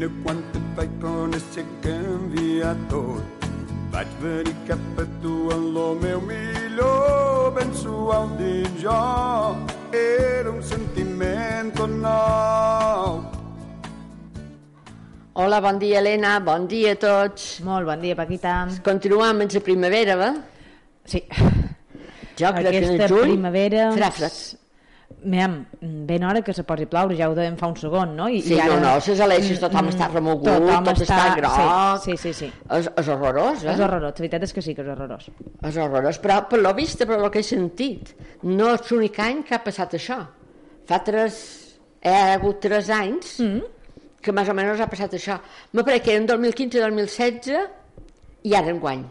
cuina quan et vaig conèixer canviar tot. Vaig venir cap a tu en lo meu millor, ben suau dins jo. Era un sentiment tot nou. Hola, bon dia, Helena. Bon dia a tots. Molt bon dia, Paquita. Continuem amb la primavera, va? Sí. Jo crec que en Aquesta el juny primavera... farà fred. Mem, ben hora que se posi a ploure, ja ho dèiem fa un segon, no? I, Sí, no, no, les aleixes, tothom Mm, està remogut, tothom tot està groc. Sí, sí, sí. sí. És, és horrorós, eh? És horrorós, la veritat és que sí que és horrorós. És horrorós, però per lo vist, per lo que he sentit, no és l'únic any que ha passat això. Fa tres... Hi ha hagut tres anys Mm. que més o menys ha passat això. Me pareix que en 2015-2016 i ara enguany.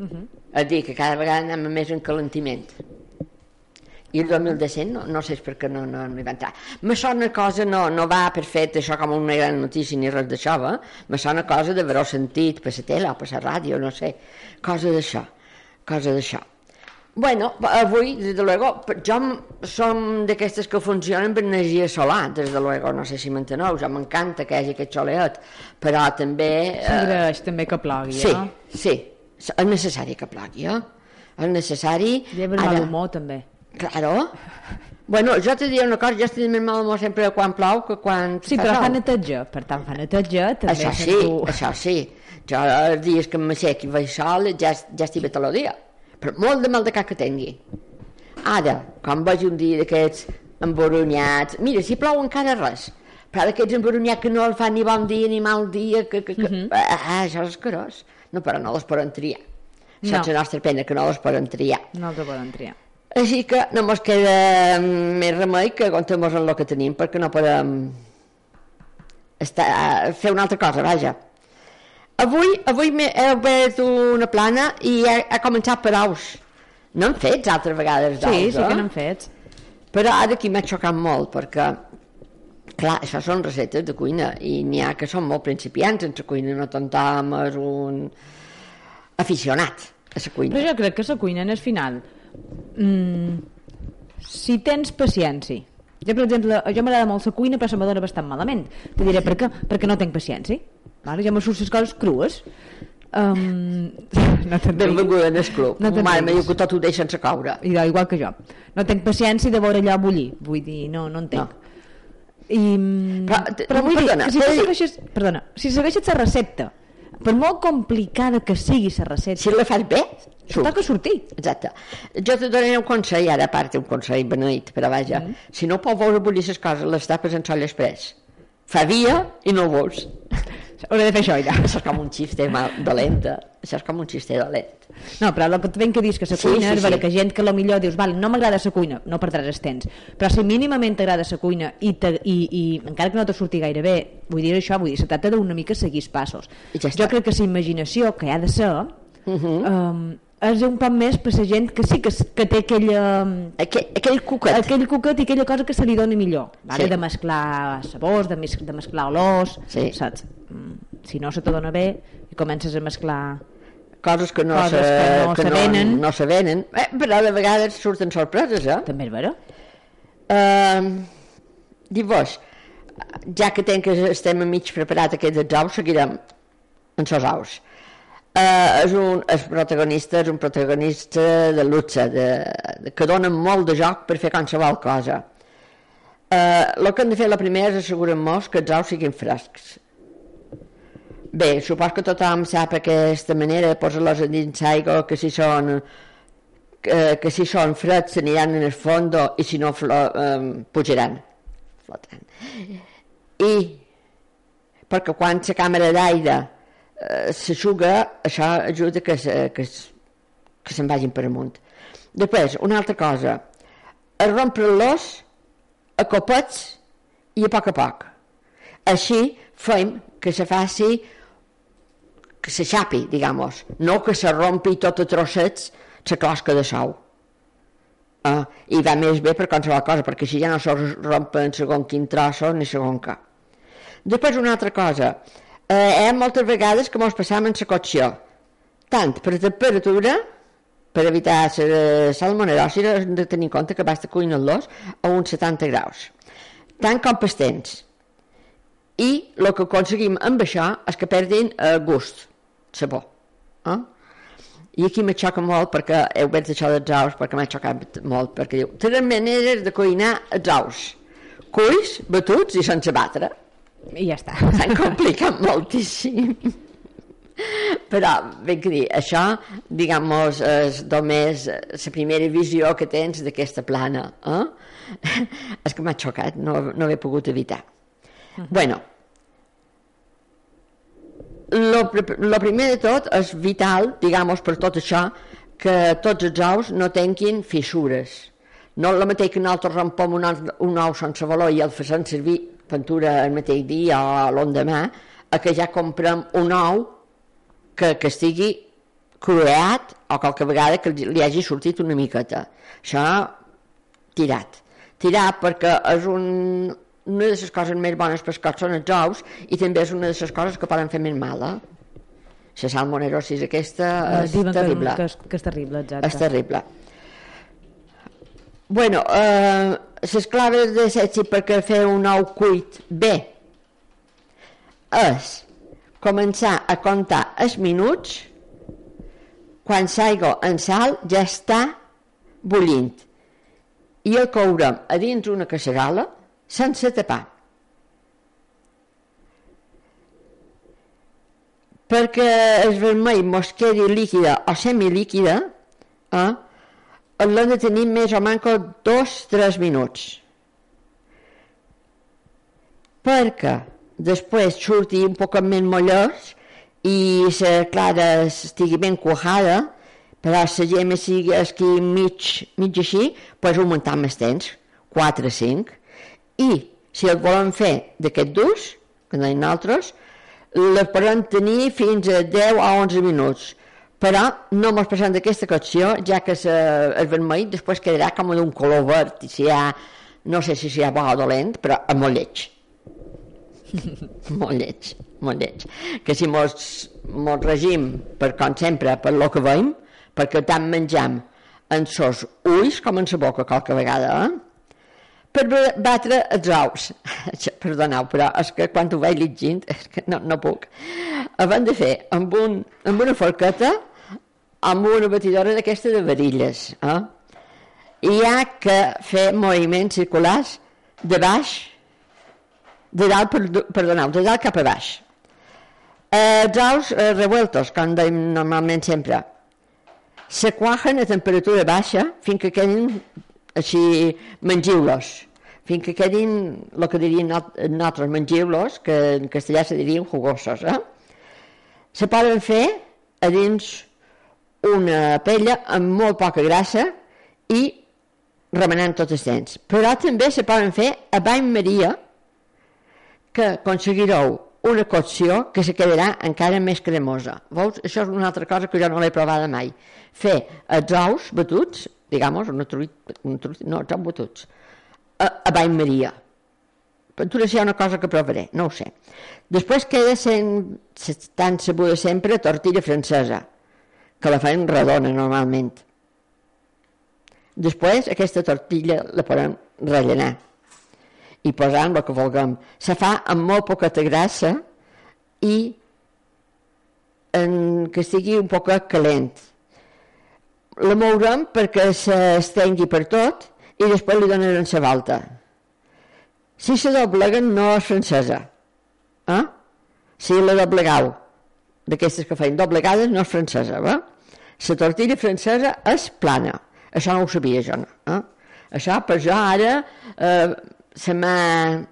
Uh -huh. És a dir, que cada vegada anem més en calentiment. I el 2017 no, no sé per què no, no, no hi va entrar. Me sona cosa, no, no va per fet això com una gran notícia ni res d'això, va? Me sona cosa d'haver-ho sentit per la tele o per la ràdio, no sé. Cosa d'això, cosa d'això. Bueno, avui, des de luego, jo som d'aquestes que funcionen per energia solar, des de luego, no sé si m'enteneu, jo m'encanta que hi hagi aquest soleat, però també... S'agraeix també que plogui, Sí, no? sí, és necessari que plogui, eh? És necessari... Lleva el mal humor, també. Claro. Bueno, jo te diré una cosa, jo estic més mal humor sempre quan plou que quan Sí, però sol. fa neteja, per tant fa neteja, també Això sí, sento- això sí. Jo els dies que m'aixec i vaig sol ja, ja estic bé tot el dia. Però molt de mal de cap que tingui. Ara, quan veig un dia d'aquests emboronyats... Mira, si plou encara res. Però d'aquests emboronyats que no el fan ni bon dia ni mal dia... Que, que, que... Mhm. ah, això és escarós. No, però no les poden triar. Això No. és la nostra pena, que no les poden triar. No els ho poden triar. Així que no mos queda més remei que aguantem-nos en el que tenim perquè no podem estar, fer una altra cosa, vaja. Avui, avui he obert una plana i ha, ha començat per aus. No en fets altres vegades d'aus, Sí, sí que eh? n'han fets. Però ara aquí m'ha xocat molt perquè clar, això són receptes de cuina i n'hi ha que són molt principiants en la cuina, no tothom és un aficionat a la cuina. Però jo crec que la cuina en el final mm, si tens paciència jo per exemple, jo m'agrada molt la cuina però se m'adona bastant malament te diré per què, perquè no tinc paciència vale? jo me surts les coses crues um, no. Benvinguda en el club. No Mare, me riguis. diu que tot ho deixen se caure. Idò, igual que jo no tinc paciència de veure allò bullir vull dir, no, no en tinc No. I, mm, Però, però, vull perdona, dir si de dir- segueixes, perdona, si segueixes la recepta per molt complicada que sigui la recepta Si la fas bé, surt. toca sortir Exacte. Jo te donaré un consell, ara a part un consell beneït, però vaja, Mm. si no pots veure bullir les coses, les tapes en sol express. Fa dia i no ho veus. hauré de fer això ja Això és com un xiste mal, dolenta. Això és com un xiste dolent. No, però el que ben que dius que la Sí, cuina sí, sí. que gent que millor dius, vale, no m'agrada la cuina, no perdràs el temps, però si mínimament t'agrada la cuina i, te, i, i encara que no te surti gaire bé, vull dir això, vull dir, se tracta d'una mica seguir els passos. Ja està. jo crec que la imaginació que ha de ser Uh -huh. um, és un poc més per la gent que sí que, que té aquella, aquell, aquell cuquet. aquell cuquet i aquella cosa que se li dona millor, vale? Sí. de mesclar sabors, de, mes, de mesclar olors, Sí. saps? Mm, Si no se te dona bé i comences a mesclar Coses que no, Coses se, que no que se no, venen. no se venen. Eh, però de vegades surten sorpreses, eh? també és vera? Uh, Dic-vos, ja que tenc que estem a mig preparat aquests ous, seguirem en sos ous. Uh, és un és protagonista, és un protagonista de luxe, de, de, que donen molt de joc per fer qualsevol cosa. Uh, el que hem de fer la primera és assegurar-nos que els ous siguin frescs. Bé, supos que tothom sap aquesta manera de posar-los dins l'aigua, que si són que, que si són freds s'aniran en el fondo i si no flo, um, pujaran flotaran i perquè quan la càmera d'aire eh, s'aixuga això ajuda que, se, que, que se'n vagin per amunt. Després, una altra cosa. A rompre-los a copets i a poc a poc. Així fem que se faci que se xapi, digamos, no que se rompi tot a trossets la closca de sou. Uh, I va més bé per qualsevol cosa, perquè així ja no se rompen segon quin trosso ni segon cap. Després una altra cosa, eh, ha moltes vegades que mos passam en la cocció, tant per temperatura, per evitar la salmonellosi, hem de tenir en compte que basta cuinar-los a uns 70 graus, tant com pels temps. i el que aconseguim amb això és que perdin eh, gust, sabor. Eh? I aquí me xoca molt perquè heu vist això dels ous, perquè m'ha xocat molt, perquè diu, tres maneres de cuinar els ous. Cuis, batuts i sense batre. I ja està. S'han complicat moltíssim. Però, ben que dir, això, diguem és només la primera visió que tens d'aquesta plana. Eh? És que m'ha xocat, no, no he pogut evitar. Uh -huh. Bueno, lo, lo primer de tot és vital, diguem per tot això, que tots els ous no tinguin fissures. No el mateix que nosaltres rompem un, un ou sense valor i el fem servir pintura el mateix dia o l'endemà, a que ja comprem un ou que, que estigui crueat o qualque vegada que li hagi sortit una miqueta. Això tirat. Tirat perquè és un, una de les coses més bones per cots són els ous i també és una de les coses que poden fer més mal. Eh? La salmonerosis aquesta és terrible. Que, que, que és terrible, exacte. És terrible. Bueno, eh, les claves de setzi perquè fer un ou cuit bé és començar a comptar els minuts. Quan s'aigua en sal ja està bullint. I el courem a dins una casserola sense tapar. Perquè el vermell mos quedi líquida o semilíquida, eh, l'hem de tenir més o menys dos, tres minuts. Perquè després surti un poc més mollós i la clara estigui ben cuajada, però la gemma sigui aquí mig, mig així, doncs augmentar més temps, 4 o 5 i si el volem fer d'aquest durs, que deien altres, les podem tenir fins a 10 o 11 minuts. Però no ens passem d'aquesta cocció, ja que se, el vermell després quedarà com d'un color verd, i si ha, no sé si ha bo o dolent, però és molt lleig. molt lleig, molt lleig. Que si mos, mos regim, per com sempre, per lo que veiem, perquè tant menjam en sos ulls com en sa boca qualque vegada, eh? Per batre els ous. Perdoneu, però és que quan ho vaig llegint és que no, no puc. Havem de fer amb, un, amb una forqueta amb una batidora d'aquesta de varilles. Eh? Hi ha que fer moviments circulars de baix, de dalt, perdoneu, de dalt cap a baix. Eh, els ous eh, revueltos, com deim normalment sempre, se cuajen a temperatura baixa fins que quedin així mengiu-los fins que quedin el que dirien nosaltres mengiu-los, que en castellà se dirien jugosos. Eh? Se poden fer a dins una pella amb molt poca grassa i remenant tots els dents. Però també se poden fer a bany maria que aconseguireu una cocció que se quedarà encara més cremosa. Veus? Això és una altra cosa que jo no l'he provada mai. Fer els ous batuts digamos, una truita, una truita no, són batuts, a, a Bany Maria. Hi ha una cosa que provaré, no ho sé. Després queda sent, tan sabuda sempre tortilla francesa, que la fan redona normalment. Després aquesta tortilla la podem rellenar i posar el que vulguem. Se fa amb molt poqueta grassa i en, que estigui un poc calent la mourem perquè s'estengui per tot i després li donarem la volta. Si se dobleguen no és francesa. Eh? Si la doblegau, d'aquestes que feien doblegades, no és francesa. Va? La tortilla francesa és plana. Això no ho sabia jo. No? Eh? Això, per jo, ara eh, se m'ha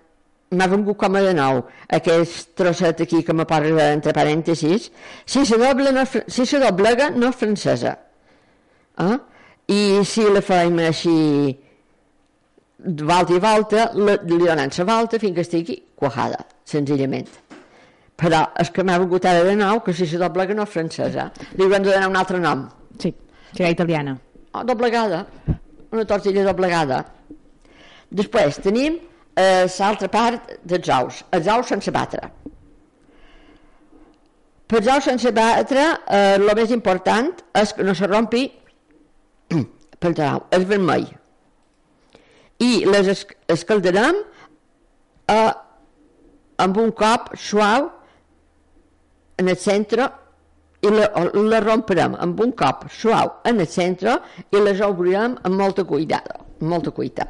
m'ha vengut com a de nou aquest trosset aquí que me posa entre parèntesis si se, doble no, si se doblega no és francesa Eh? I si la fem així volta i volta, li donem la volta fins que estigui cuajada, senzillament. Però és que m'ha vingut ara de nou que si se doblega no és francesa. Li haurem de donar un altre nom. Sí, serà italiana. Oh, doblegada. Una tortilla doblegada. Després tenim eh, l'altra part dels ous, els ous sense batre. Per els ous sense batre, eh, el més important és que no se rompi perdoneu, és vermell. I les escaldarem a amb un cop suau en el centre i la, la romperem amb un cop suau en el centre i les obrirem amb molta cuidado, amb molta cuita.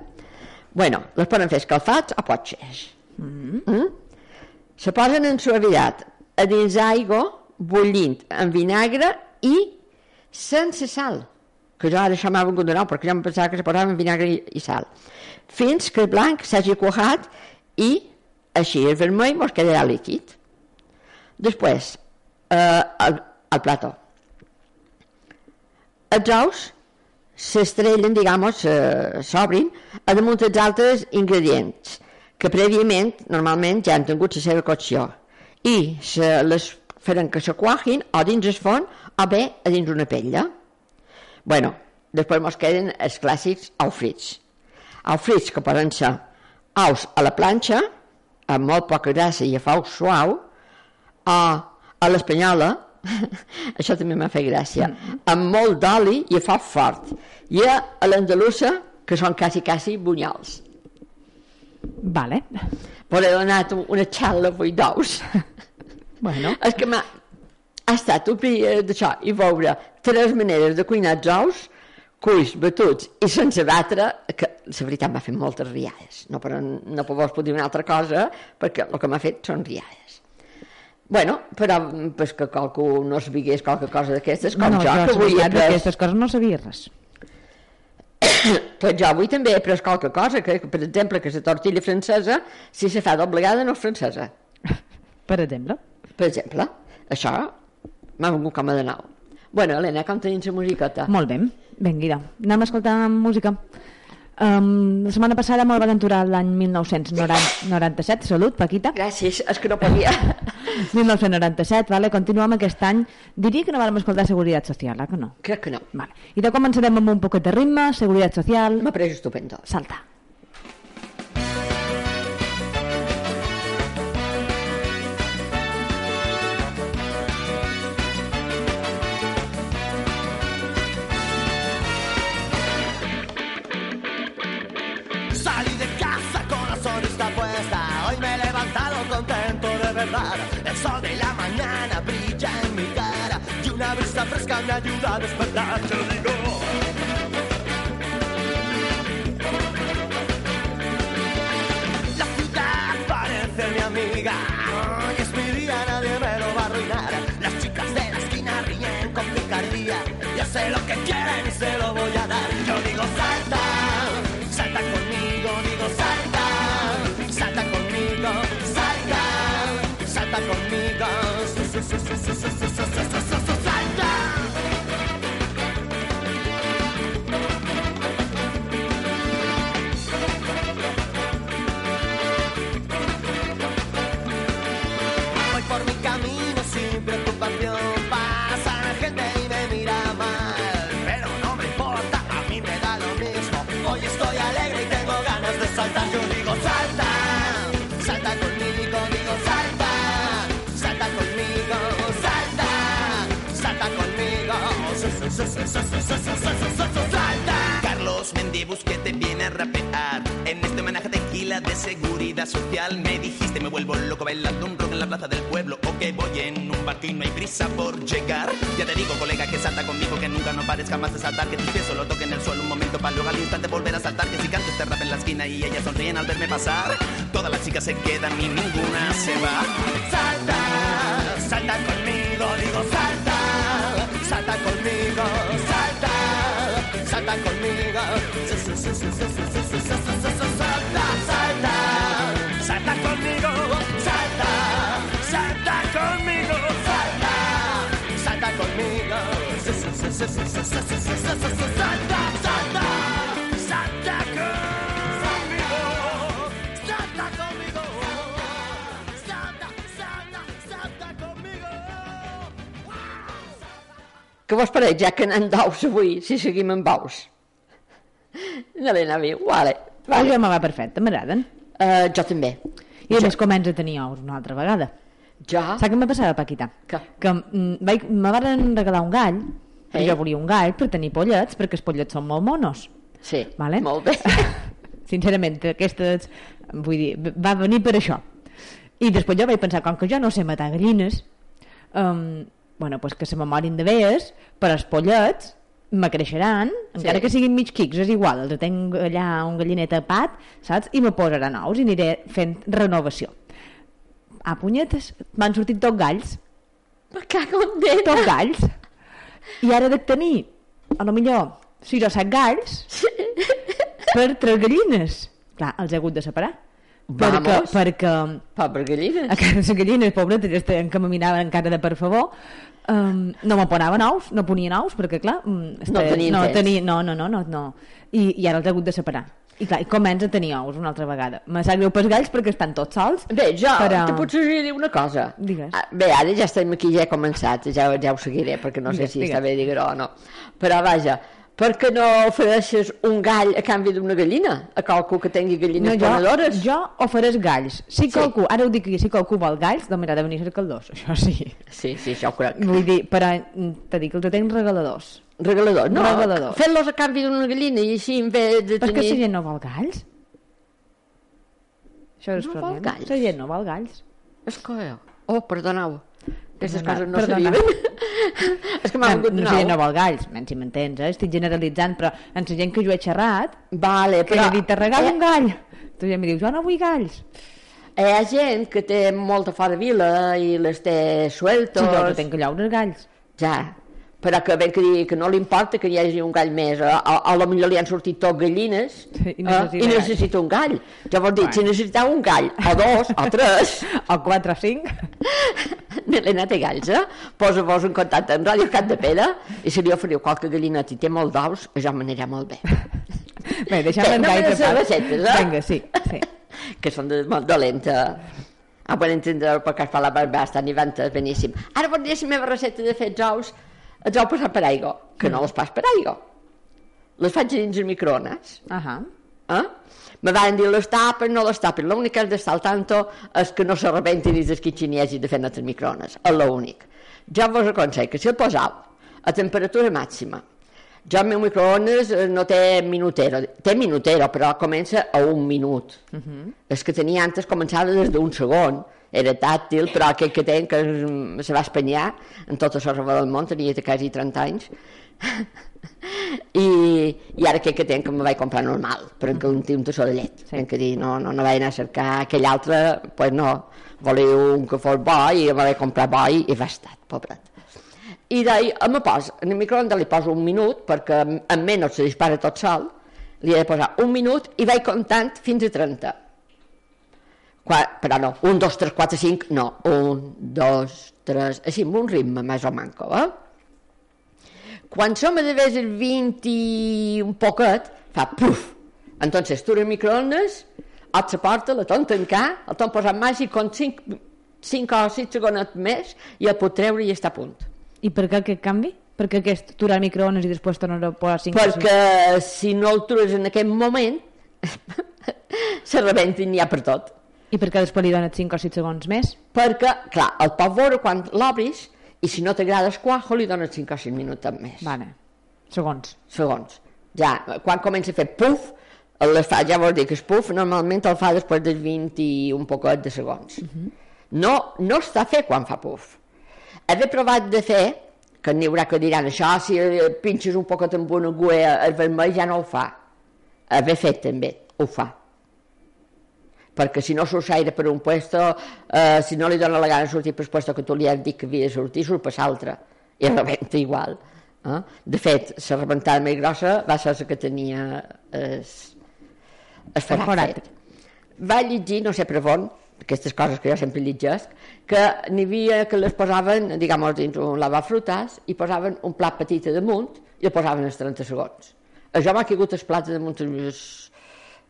Bueno, les poden fer escalfats o potxes. Mm -hmm. Se posen en suavitat a dins d'aigua bullint amb vinagre i sense sal que jo ara de nou perquè jo em pensava que se posava amb vinagre i, sal. Fins que el blanc s'hagi cuajat i així el vermell mos quedarà líquid. Després eh, el, el plató. Els ous s'estrellen, digamos, s'obrin a damunt dels altres ingredients que prèviament, normalment, ja han tingut la seva cocció. I se les faran que se cuajin o dins el forn o bé a dins una pella. Bueno, després ens queden els clàssics ous frits. Ous frits que poden ser ous a la planxa, amb molt poca grassa i a fau suau, o a l'espanyola, això també m'ha fet gràcia, amb molt d'oli i a foc fort. I a l'andalusa, que són quasi, quasi bunyols. Vale. Però he donat una xala avui d'ous. Bueno. És que ha estat obrir d'això i veure tres maneres de cuinar els ous, cuis, batuts i sense batre, que la veritat m'ha fet moltes riades. No, però no vos puc dir una altra cosa, perquè el que m'ha fet són riades. Bueno, però pues, que qualcú no sabigués qualque cosa d'aquestes, com no, jo, que avui he pres... d'aquestes coses no sabia res. Pues jo avui també he pres qualque cosa, que, que per exemple, que la tortilla francesa, si se fa doblegada, no és francesa. Per exemple. Per exemple, això m'ha vingut com a de nou. Bueno, Helena, com tenim la musiqueta? Molt bé, vinga, anem a escoltar música. Um, la setmana passada me'l van aturar l'any 1997, salut, Paquita. Gràcies, és que no podia. 1997, vale? continuem aquest any. Diria que no vam escoltar Seguretat Social, eh, que no? Crec que no. Vale. I de començarem amb un poquet de ritme, Seguretat Social, M'ha pres estupendo. salta. Me ayuda a despertar. Yo digo. La ciudad parece mi amiga. Hoy es mi día, nadie me lo va a arruinar. Las chicas de la esquina ríen con picardía. Yo sé lo que quieren Carlos Mendibus que te viene a rapear. En este homenaje tequila de seguridad social Me dijiste me vuelvo loco bailando un rock en la plaza del pueblo O que voy en un barco y no hay prisa por llegar. Ya te digo colega que salta conmigo Que nunca no pares jamás de saltar Que tus pies solo toquen el suelo un momento para luego al instante volver a saltar. Que si canto este rap en la esquina y ellas sonríen al verme pasar. Todas las chicas se quedan y ninguna se va. Salta, salta conmigo, digo salta salta conmigo. Salta, salta, salta conmigo. Salta, salta conmigo. Salta, salta conmigo. Què vos pareix, ja que anem d'ous avui, si seguim amb ous? Helena viu, vale. Vale. Ja me va perfecte, m'agraden. Uh, jo també. I a més comença a tenir ous una altra vegada. Jo? Saps què me passava, Paquita? Què? Que mm, vaig, me van regalar un gall, Ei. i jo volia un gall per tenir pollets, perquè els pollets són molt monos. Sí, Vale? molt bé. Sincerament, aquestes, vull dir, va venir per això. I després jo vaig pensar, com que jo no sé matar gallines, um, bueno, pues que se me morin de vees, per els pollets me creixeran, encara Sí. que siguin mig quics, és igual, els tenc allà un gallinet a pat, saps? I me posaran ous i aniré fent renovació. A punyetes, m'han sortit tot galls, Me cago en tot galls. I ara de tenir, a lo millor, 6 o 7 galls per tres gallines. Clar, els he hagut de separar. Perquè, perquè Pobre gallines. a casa les gallines, pobretes, estaven que me miraven encara de per favor, um, no me ponaven ous, no ponien ous, perquè clar, um, No tenien no, tenia, no, no, no, no, no. I, I ara els he hagut de separar. I clar, i comença a tenir ous una altra vegada. Me sap greu pels galls perquè estan tots sols. Bé, jo Però- te puc suggerir una cosa. Digues. Ah, Bé, ara ja estem aquí, ja he començat, ja, ja ho seguiré, perquè no Digues, sé si digues. està bé dir-ho o no. Però vaja, per què no ofereixes un gall a canvi d'una gallina? A qualcú que tingui gallines No, jo, ponedores? jo ofereix galls. Si Sí. qualcú, ara ho dic aquí, si qualcú vol galls, doncs mira, a cercar-los, això sí. Sí, sí, això ho crec. Vull dir, però mm, t'he dit que els tenc regaladors. Regalador. No, Regalador. fent-los a canvi d'una gallina i així en vez de Per què tenir... la gent no vol galls? Això és No el vol problema. galls? La gent no vol galls. És que... Oh, perdoneu. Aquestes coses no perdona. s'arriben. és que m'ha No, vingut no de sé, no nou. vol galls, menys si m'entens, eh? estic generalitzant, però en la gent que jo he xerrat, Vale, que però... he dit, te regalo eh, un gall. Tu ja em dius, jo no vull galls. Hi ha gent que té molta fora vila i les té sueltos. Si jo no tenc llaure els galls. Ja, però que ben que digui que no li importa que hi hagi un gall més, a, a, a lo millor li han sortit tot gallines Sí, i eh, necessita i galls. necessita un gall. Llavors dic, Bueno. si necessitava un gall, o dos, o tres, O 4 o 5. Helena té galls, eh? Posa-vos en contacte amb Ràdio Cap de Pere i si li oferiu qualque gallineta i té molt d'ous, jo m'anirà molt bé. Bé, deixem Bé, en no a part. cervesetes, eh? Vinga, sí, sí. que són de molt dolenta. Ah, bueno, entendre perquè es fa la barba bastant i van beníssim. Ara volia la meva recepta de fer els ous, els ous passat per aigua, que no els pas per aigua. Les faig dins el microones. Ahà. Eh? Me van dir les tapes, no les tapes. L'únic que has d'estar al tanto és que no se rebenti dins del quitxin i de fer altres microones. És l'únic. Jo vos aconsello que si el posau a temperatura màxima, jo el meu microones eh, no té minutero, té minutero, però comença a un minut. Uh -huh. És que tenia antes començava des d'un segon, era tàctil, però aquell que tenc que se va espanyar en tota la roba del món, tenia quasi 30 anys, i, i ara aquell que tenc que me vaig comprar normal, perquè un té un tassó de llet. Sí. que dir, no, no, no vaig anar a cercar aquell altre, pues no, volia un que fos bo i me vaig comprar bo i, i va estar, pobret. I deia, me pos, en el microondes li poso un minut, perquè en menys se dispara tot sol, li he de posar un minut i vaig comptant fins a 30. Qua, però no, un, dos, tres, quatre, cinc, no, un, dos, tres, així, amb un ritme més o manco, eh? Quan som a d'haver el 20 i un poquet, fa puf. Entonces, tu el microondes, et se porta, la ton tancar, el ton posat màgic, con 5, 5 o 6 segons més, i el pot treure i està a punt. I per què aquest canvi? Per què aquest aturar el microones i després tornar a posar 5 Perquè si no el trus en aquest moment, se rebenta i n'hi ha per tot. I per què després li dones 5 o 6 segons més? Perquè, clar, el pots veure quan l'obris, i si no t'agrada el cuajo, li dones 5 o 6 minuts més. Vale. Segons. segons. Ja, quan comença a fer puf, les fa, ja vols dir que el puf normalment el fa després dels 20 i un poquet de segons. No, no està fet quan fa puf. Haver provat de fer, que n'hi haurà que diran això, si pinxes un poquet amb una guea el vermell ja no ho fa. Haver fet també, ho fa. Perquè si no surt aire per un puesto, eh, si no li dona la gana sortir per el puesto que tu li has dit que havia de sortir, surt per l'altre. I rebenta igual. Eh? De fet, la rebentada més grossa va ser la que tenia es, es forat. Va llegir, no sé per on, aquestes coses que jo sempre llegesc, que n'hi havia que les posaven, diguem dins un lavafrutàs, i posaven un plat petit a damunt i el posaven als 30 segons. Això m'ha caigut els plats damunt els,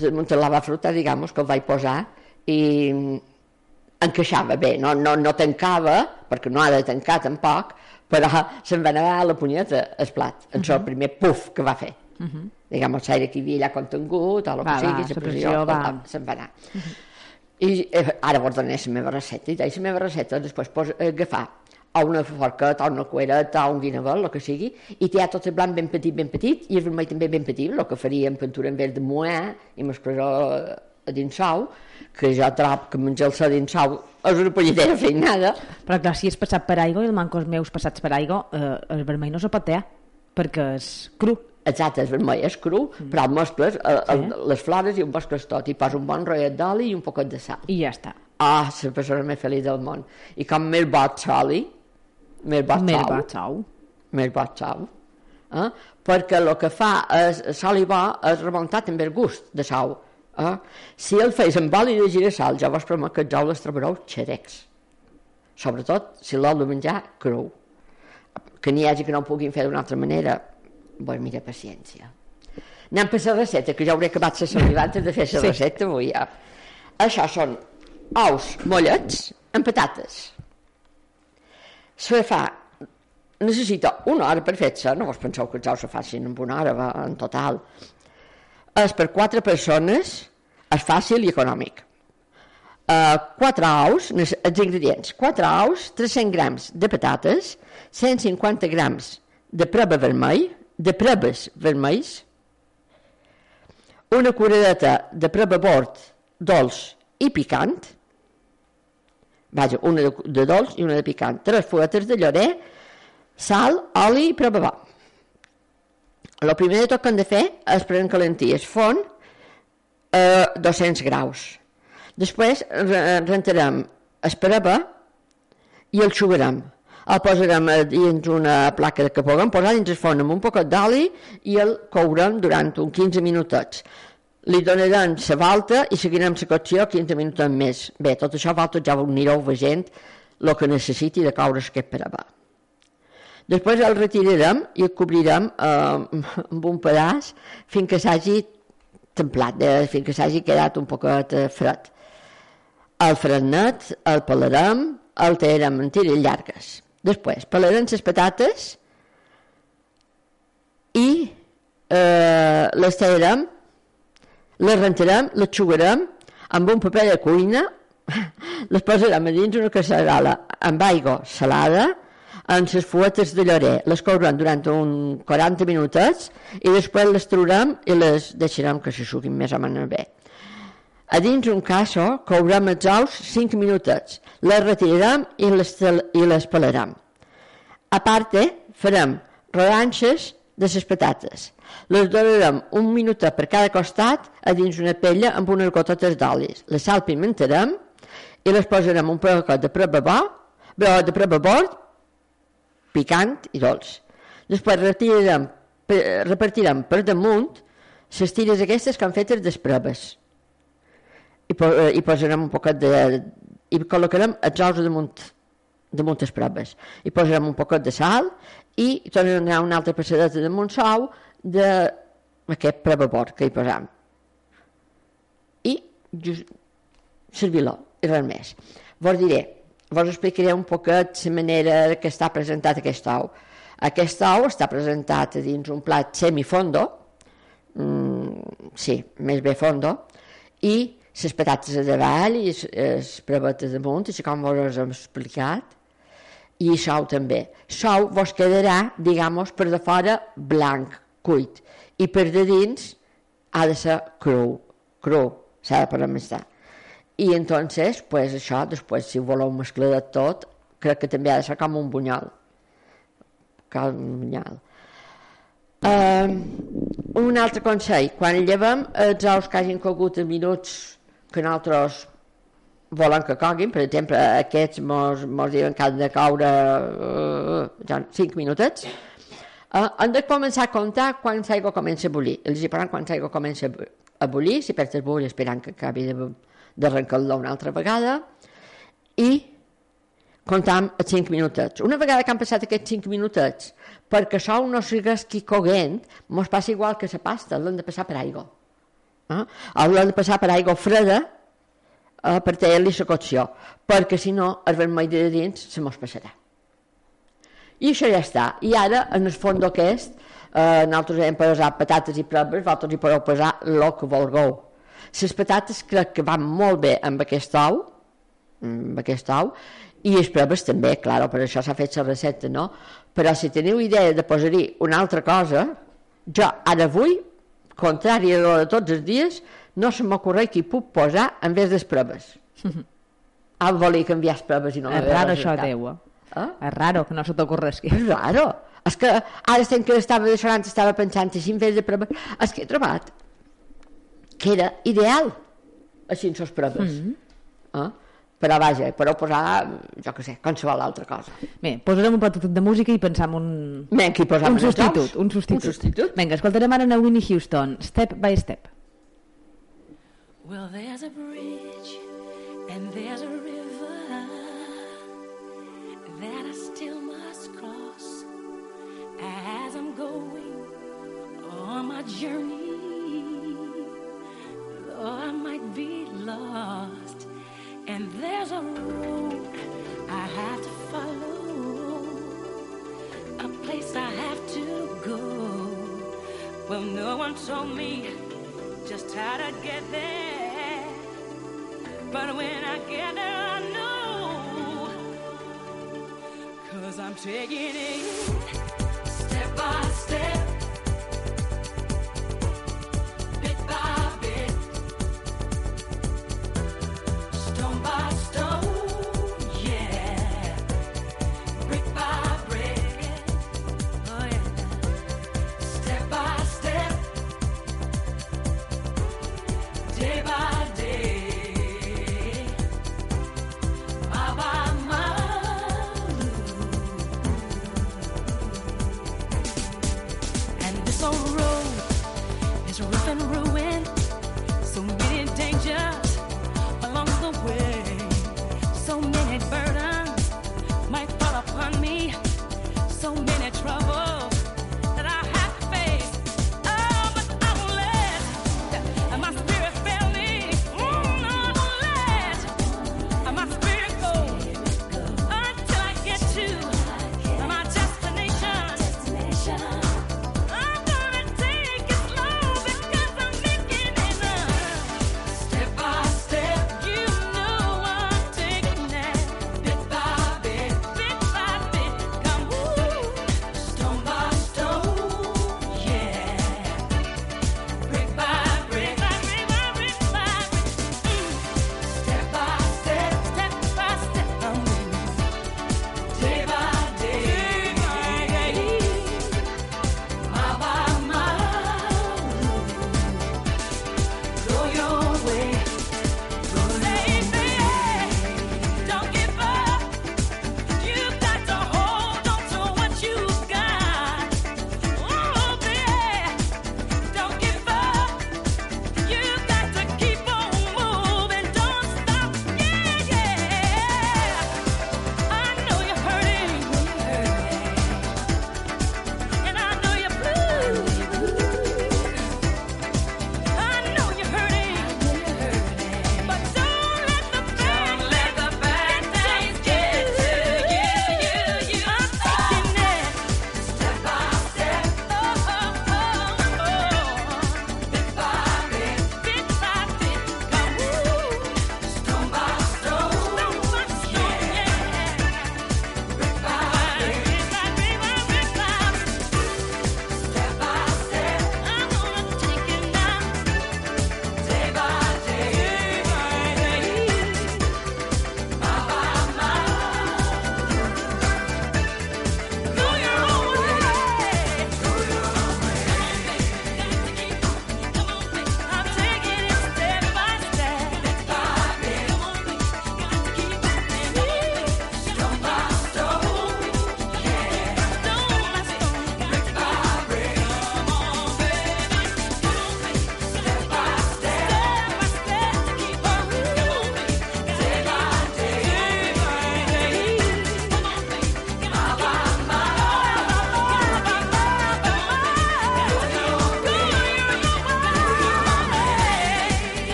damunt el lavafrutàs, diguem que el vaig posar, i encaixava bé, no, no, no tancava, perquè no ha de tancar tampoc, però se'n va anar a la punyeta el plat, en uh -huh. el primer puf que va fer. Uh -huh. Diguem, el aire que hi havia allà contingut, o el que sigui, la la pressió, va. va. se'n va anar. Uh -huh. I eh, ara vos donaré la meva recepta, i la meva recepta després pos, eh, agafar o una forqueta, o una cuereta, o un guinevel, el que sigui, i tirar tot el blanc ben petit, ben petit, i el vermell també ben petit, el que faria en pintura en verd de moer, i m'esclaró a dins sau, que jo trobo que menjar-se a dins sau és una polletera feinada, Però clar, si és passat per aigua i el mancos meus passats per aigua, eh, el vermell no se pot tear, perquè és cru. exacte, és vermell, és cru, però el mescles eh, Sí. el, les flores i ho mescles tot, i posa un bon rotllet d'oli i un poquet de sal. I ja està. Ah, la persona més feliç del món. I com més bot soli, va, xau. més bot sal, eh? perquè el que fa és, sal i bo és remuntar també el gust de sal. Eh? Si el feis amb oli de girassol, ja vos promet que els ous les trobareu xerecs. Sobretot si l'heu de menjar cru. Que n'hi hagi que no ho puguin fer d'una altra manera, doncs mira, paciència. Anem per la recepta, que ja hauré acabat la saliva antes de fer la Sí. recepta avui ja. Això són ous mollets amb patates. Se fa necessita una hora per fer-se, no vos penseu que els ous se facin en una hora en total. És per quatre persones, és fàcil i econòmic. Uh, quatre ous, els ingredients, quatre ous, 300 grams de patates, 150 grams de preba vermell, de prebes vermells, una curadeta de preba bord dolç i picant, vaja, una de, de dolç i una de picant, tres fuetes de llorer, sal, oli i preba bo. El primer de tot que hem de fer és prendre calenties font a 200 graus. Després re- rentarem el preba i el xugarem. El posarem a dins una placa que puguem posar dins el forn amb un poquet d'oli i el courem durant uns 15 minutets. Li donarem la volta i seguirem la cocció 15 minuts més. Bé, tot això vosaltres ja ho anireu veient el que necessiti de coure aquest preba. Després el retirarem i el cobrirem eh, amb un pedaç fins que s'hagi templat, eh, fins que s'hagi quedat un poquet eh, fred. El frenet el pelarem, el tallarem en tires llargues. Després pelarem les patates i eh, les tallarem, les rentarem, les xugarem amb un paper de cuina, les posarem a dins una casserola amb aigua salada, amb les fuetes de llorer, les courem durant un 40 minutets i després les traurem i les deixarem que se suguin més o menys bé. A dins un casso courem els ous 5 minutets, les retirarem i les, i les pelarem. A parte, farem rodanxes de les patates. Les donarem un minutet per cada costat a dins una pella amb unes gotetes d'oli. Les salpimentarem i les posarem un poquet de preba bo, bo, de preba bord, picant i dolç. Després retirarem, repartirem per damunt les tires aquestes que han fetes des preves i, po eh, i posarem un poquet de... i col·locarem els ous damunt, damunt les proves. I posarem un poquet de sal i tornarem a donar una altra passadeta damunt l'ou d'aquest prebabord que hi posam. I just servir-lo, i res més. Vos diré, vos explicaré un poquet la manera que està presentat aquest ou. Aquest ou està presentat dins un plat semifondo, mm, sí, més bé fondo, i les patates a davall i les prebetes damunt, així com vos hem explicat, i sou també. Sou vos quedarà, digamos, per de fora blanc, cuit, i per de dins ha de ser cru, cru, s'ha de per estar. I entonces, pues això, després, si voleu mesclar de tot, crec que també ha de ser com un bunyol. Com un bunyol. Um, un altre consell, quan llevem els ous que hagin cogut en minuts que nosaltres volen que coguin, per exemple, aquests mos, mos diuen que han de coure uh, ja 5 minutets, uh, han de començar a comptar quan l'aigua comença a bullir. Els hi quan l'aigua comença a bu- a bullir, si perds el bull esperant que acabi de- d'arrencar-lo una altra vegada, i comptam els 5 minutets. Una vegada que han passat aquests 5 minutets, perquè això no sigui coguent, mos passa igual que la pasta, l'hem de passar per aigua. Eh? L'hem de passar per aigua freda eh, per tallar-li la cocció, perquè si no el vermell de dins se mos passarà. I això ja està. I ara, en el fons aquest, eh, nosaltres hem posat patates i proves, vosaltres hi podeu posar el que vulgueu. Les patates crec que van molt bé amb aquest ou, amb aquest ou, i les proves també, clar, per això s'ha fet la recepta, no? Però si teniu idea de posar-hi una altra cosa, jo ara avui, contrari a de tots els dies, no se m'ocorre qui puc posar en vez de proves. Ah, volia canviar les proves i no És raro això. Déu. Eh? És raro que no se t'ocorresqui. És raro. És que ara estem que estava de sonant, estava pensant així en vez de proves. És que he trobat que era ideal així en les proves. Mm -hmm. eh? Però vaja, però posar, jo què sé, qualsevol altra cosa. Bé, posarem un petit de música i pensam un... Vinga, un ous. substitut, un substitut. Un substitut. Vinga, escoltarem ara Winnie Houston, Step by Step. Well, there's a bridge and there's a river that I still must cross as I'm going on my journey. Though I might be lost, and there's a road I have to follow, a place I have to go. Well, no one told me just how to get there. But when I get there, I know. Cause I'm taking it step by step,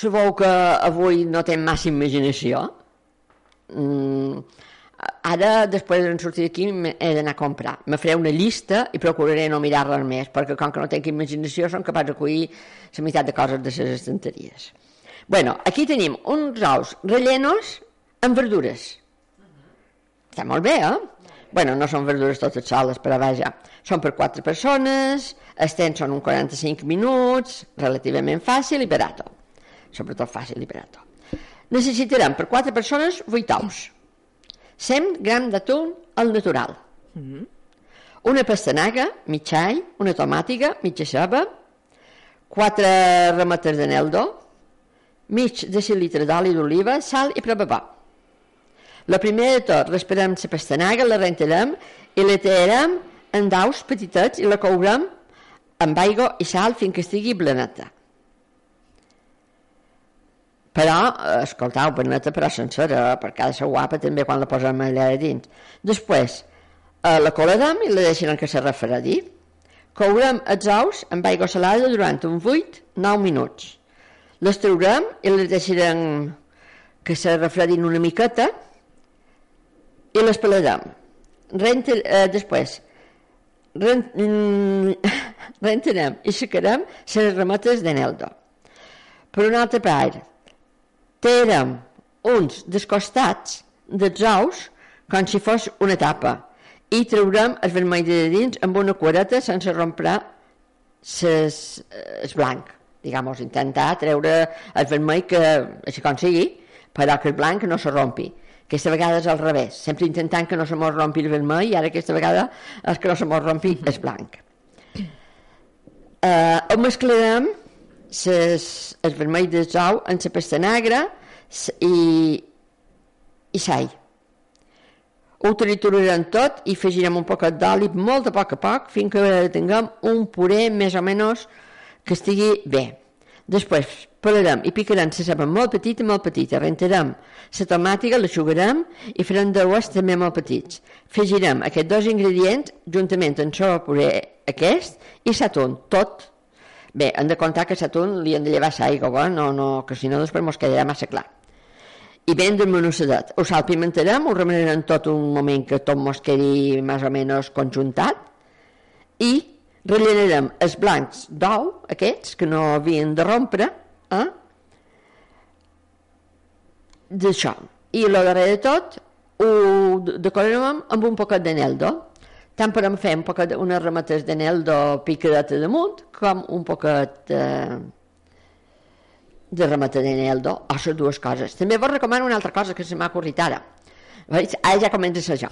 sabeu que avui no tem massa imaginació. Mm, ara, després de sortir d'aquí, he d'anar a comprar. Me faré una llista i procuraré no mirar-les més, perquè com que no tinc imaginació som capaç de collir la meitat de coses de les estanteries. Bueno, aquí tenim uns ous rellenos amb verdures. Està molt bé, eh? bueno, no són verdures totes soles, però vaja, són per quatre persones, els temps són uns 45 minuts, relativament fàcil i barato. Sobretot fàcil i barato. Necessitarem per quatre persones 8 ous, 100 gram d'atún al natural, una pastanaga, mig all, una tomàtica, mitja ceba, quatre rametes de neldo, mig decilitre d'oli d'oliva, sal i prepapà. La primera de tot, l'esperem la pastanaga, la rentarem i la tallarem en daus petitets i la courem amb aigua i sal fins que estigui blaneta. Però, escoltau, blaneta però sencera, perquè ha de ser guapa també quan la posem allà a dins. Després, eh, la coladem i la deixarem que se refredi. Courem els ous amb aigua salada durant uns 8-9 minuts. Les traurem i les deixarem que se refredin una miqueta i les pelarem. Renta, eh, després, rent, mm, rentarem i secarem les remetes de neldo. Per una altra part, tèrem uns descostats dels ous com si fos una tapa i traurem el vermell de dins amb una cuereta sense rompre ses, eh, el blanc digamos, intentar treure el vermell que, així com sigui, però que el blanc no se rompi. Aquesta vegada és al revés, sempre intentant que no se mos rompi el vermell i ara aquesta vegada és que no se mos rompi el blanc. Eh, ho mesclarem ses, el vermell del ou amb la pasta negra i, i sall. Ho triturarem tot i afegirem un poquet d'oli molt a poc a poc fins que tinguem un puré més o menys que estigui bé. Després pelarem i picarem la ceba molt petita, molt petita, rentarem la tomàtica, l'aixugarem i farem d'oues també molt petits. Afegirem aquests dos ingredients juntament amb el puré aquest i l'atún, tot. Bé, hem de comptar que l'atún li hem de llevar l'aigua, eh? no, no, que si no després mos quedarà massa clar i ben desmenussadet. Ho salpimentarem, ho remenarem tot un moment que tot mos quedi més o menys conjuntat i rellenarem els blancs d'ou, aquests que no havien de rompre, eh? d'això. I el darrer de tot ho de- decorarem amb un poquet de neldo. Tant podem fer un poquet, unes remetes de neldo picadeta damunt, com un poquet eh, de remata de neldo, o les dues coses. També vos recomano una altra cosa que se m'ha ocorrit ara. Veig? Ara ja comença a ser jo.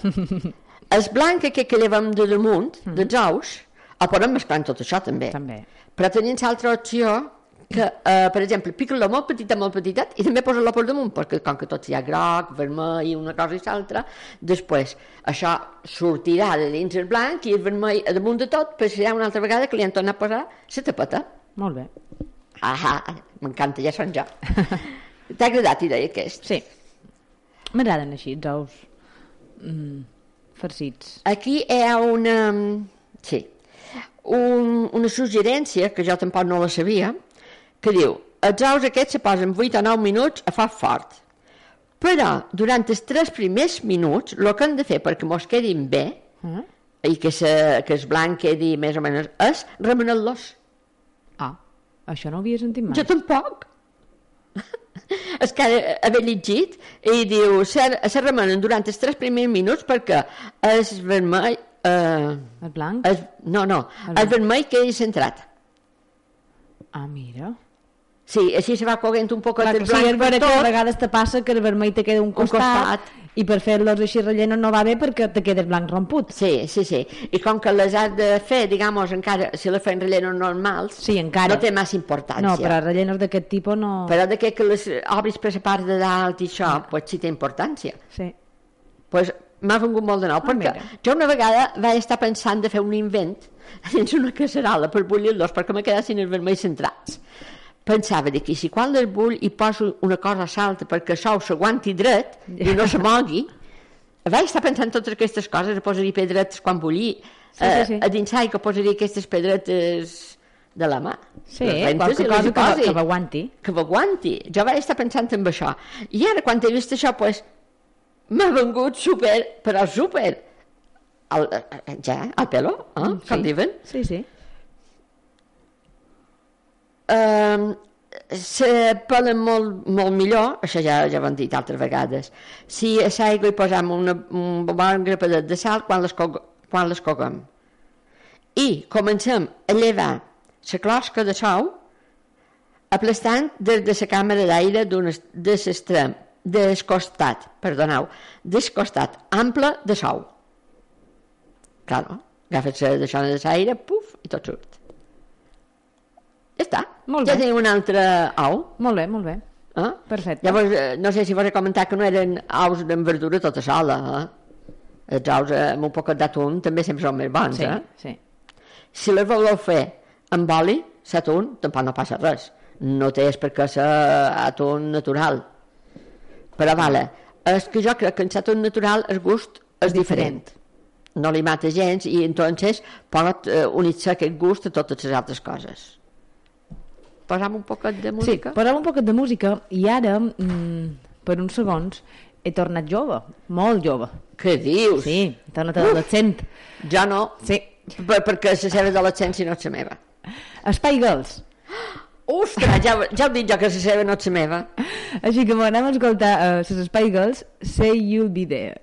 el blanc aquest que llevem de damunt, dels ous, el podem mesclar amb tot això també. També. Però tenim l'altra opció que, eh, per exemple, pica-lo molt petita, molt petitet i també posa-lo per damunt, perquè com que tot hi ha groc, vermell, una cosa i l'altra, després això sortirà de dins el blanc i el vermell a damunt de tot, però serà una altra vegada que li han tornat a posar la tapeta. Molt bé. Ah, m'encanta, ja són jo. T'ha agradat, idea, aquest? Sí. M'agraden així, els ous mm, farcits. Aquí hi ha una... Sí, un, una suggerència, que jo tampoc no la sabia, que diu, els ous aquests se posen 8 o 9 minuts a foc fort. Però, durant els tres primers minuts, el que hem de fer perquè mos quedin bé, Mm? i que, se, que el blanc quedi més o menys, és remenar-los. Ah, això no ho havia sentit mai. Jo tampoc. és que haver llegit i diu, se, se remenen durant els tres primers minuts perquè el vermell... Eh, El blanc? el, no, no, El el vermell quedi centrat. Ah, mira. Sí, així se va coguent un poc Clar, el que sí, blanc és que a vegades te passa que el vermell te queda un costat, costat. i per fer-los així rellenos no va bé perquè te queda el blanc romput. Sí, sí, sí. I com que les has de fer, digamos, encara, si les fem rellenos normals, Sí, encara. no té massa importància. No, però rellenos d'aquest tipus no... Però de que, les obris per la part de dalt i això, pues sí té importància. Sí. pues, m'ha vingut molt de nou, perquè mira. jo una vegada vaig estar pensant de fer un invent dins una casserola per bullir-los perquè me quedassin els vermells centrats. Pensava de que si quan les bull hi poso una cosa salta perquè això s'aguanti dret i no se mogui, vaig estar pensant totes aquestes coses, posaria pedretes quan bullir, Sí, eh, sí, sí. a dins l'aigua posaria aquestes pedretes de la mà. Sí, qualque cosa que, que m'aguanti. que m'aguanti. Jo vaig estar pensant en això. I ara, quan he vist això, pues, m'ha vengut super, però super, al, ja, al pelo, eh? com Sí. diuen. Sí, sí. Um, se pelen molt, molt millor, això ja, ja ho hem dit altres vegades, si a l'aigua hi posem una, un bon grapadet de sal quan les, quan les coguem. I comencem a llevar la closca de sou aplastant des de la càmera d'aire de l'extrem, del costat, perdoneu, del costat ample de sou. Claro, agafes la d'això de l'aire, puf, i tot surt. Ja està. Molt ja bé. tenim un altre ou. Molt bé, molt bé. Eh? Perfecte. Llavors, eh, no sé si vos he comentat que no eren ous amb verdura tota sola. Eh? Els eh, amb un poc d'atún també sempre són més bons. Sí, Eh? sí. Si les voleu fer amb oli, l'atún, tampoc no passa res. No té és perquè és atún natural. Però vale, és que jo crec que en l'atún natural el gust és diferent. No li mata gens i entonces pot eh, unir-se aquest gust a totes les altres coses. Posam un poquet de Sí, música? posem un poquet de música i ara, mm, per uns segons, he tornat jove, molt jove. Què dius? Sí, he tornat adolescent. Jo no, Sí. per, perquè la seva adolescència no és la meva. Spy Girls. Ostres, ja, ja ho dic jo que la seva no és la meva. Així que bueno, anem a escoltar uh, les Spy Girls, Say You'll Be There.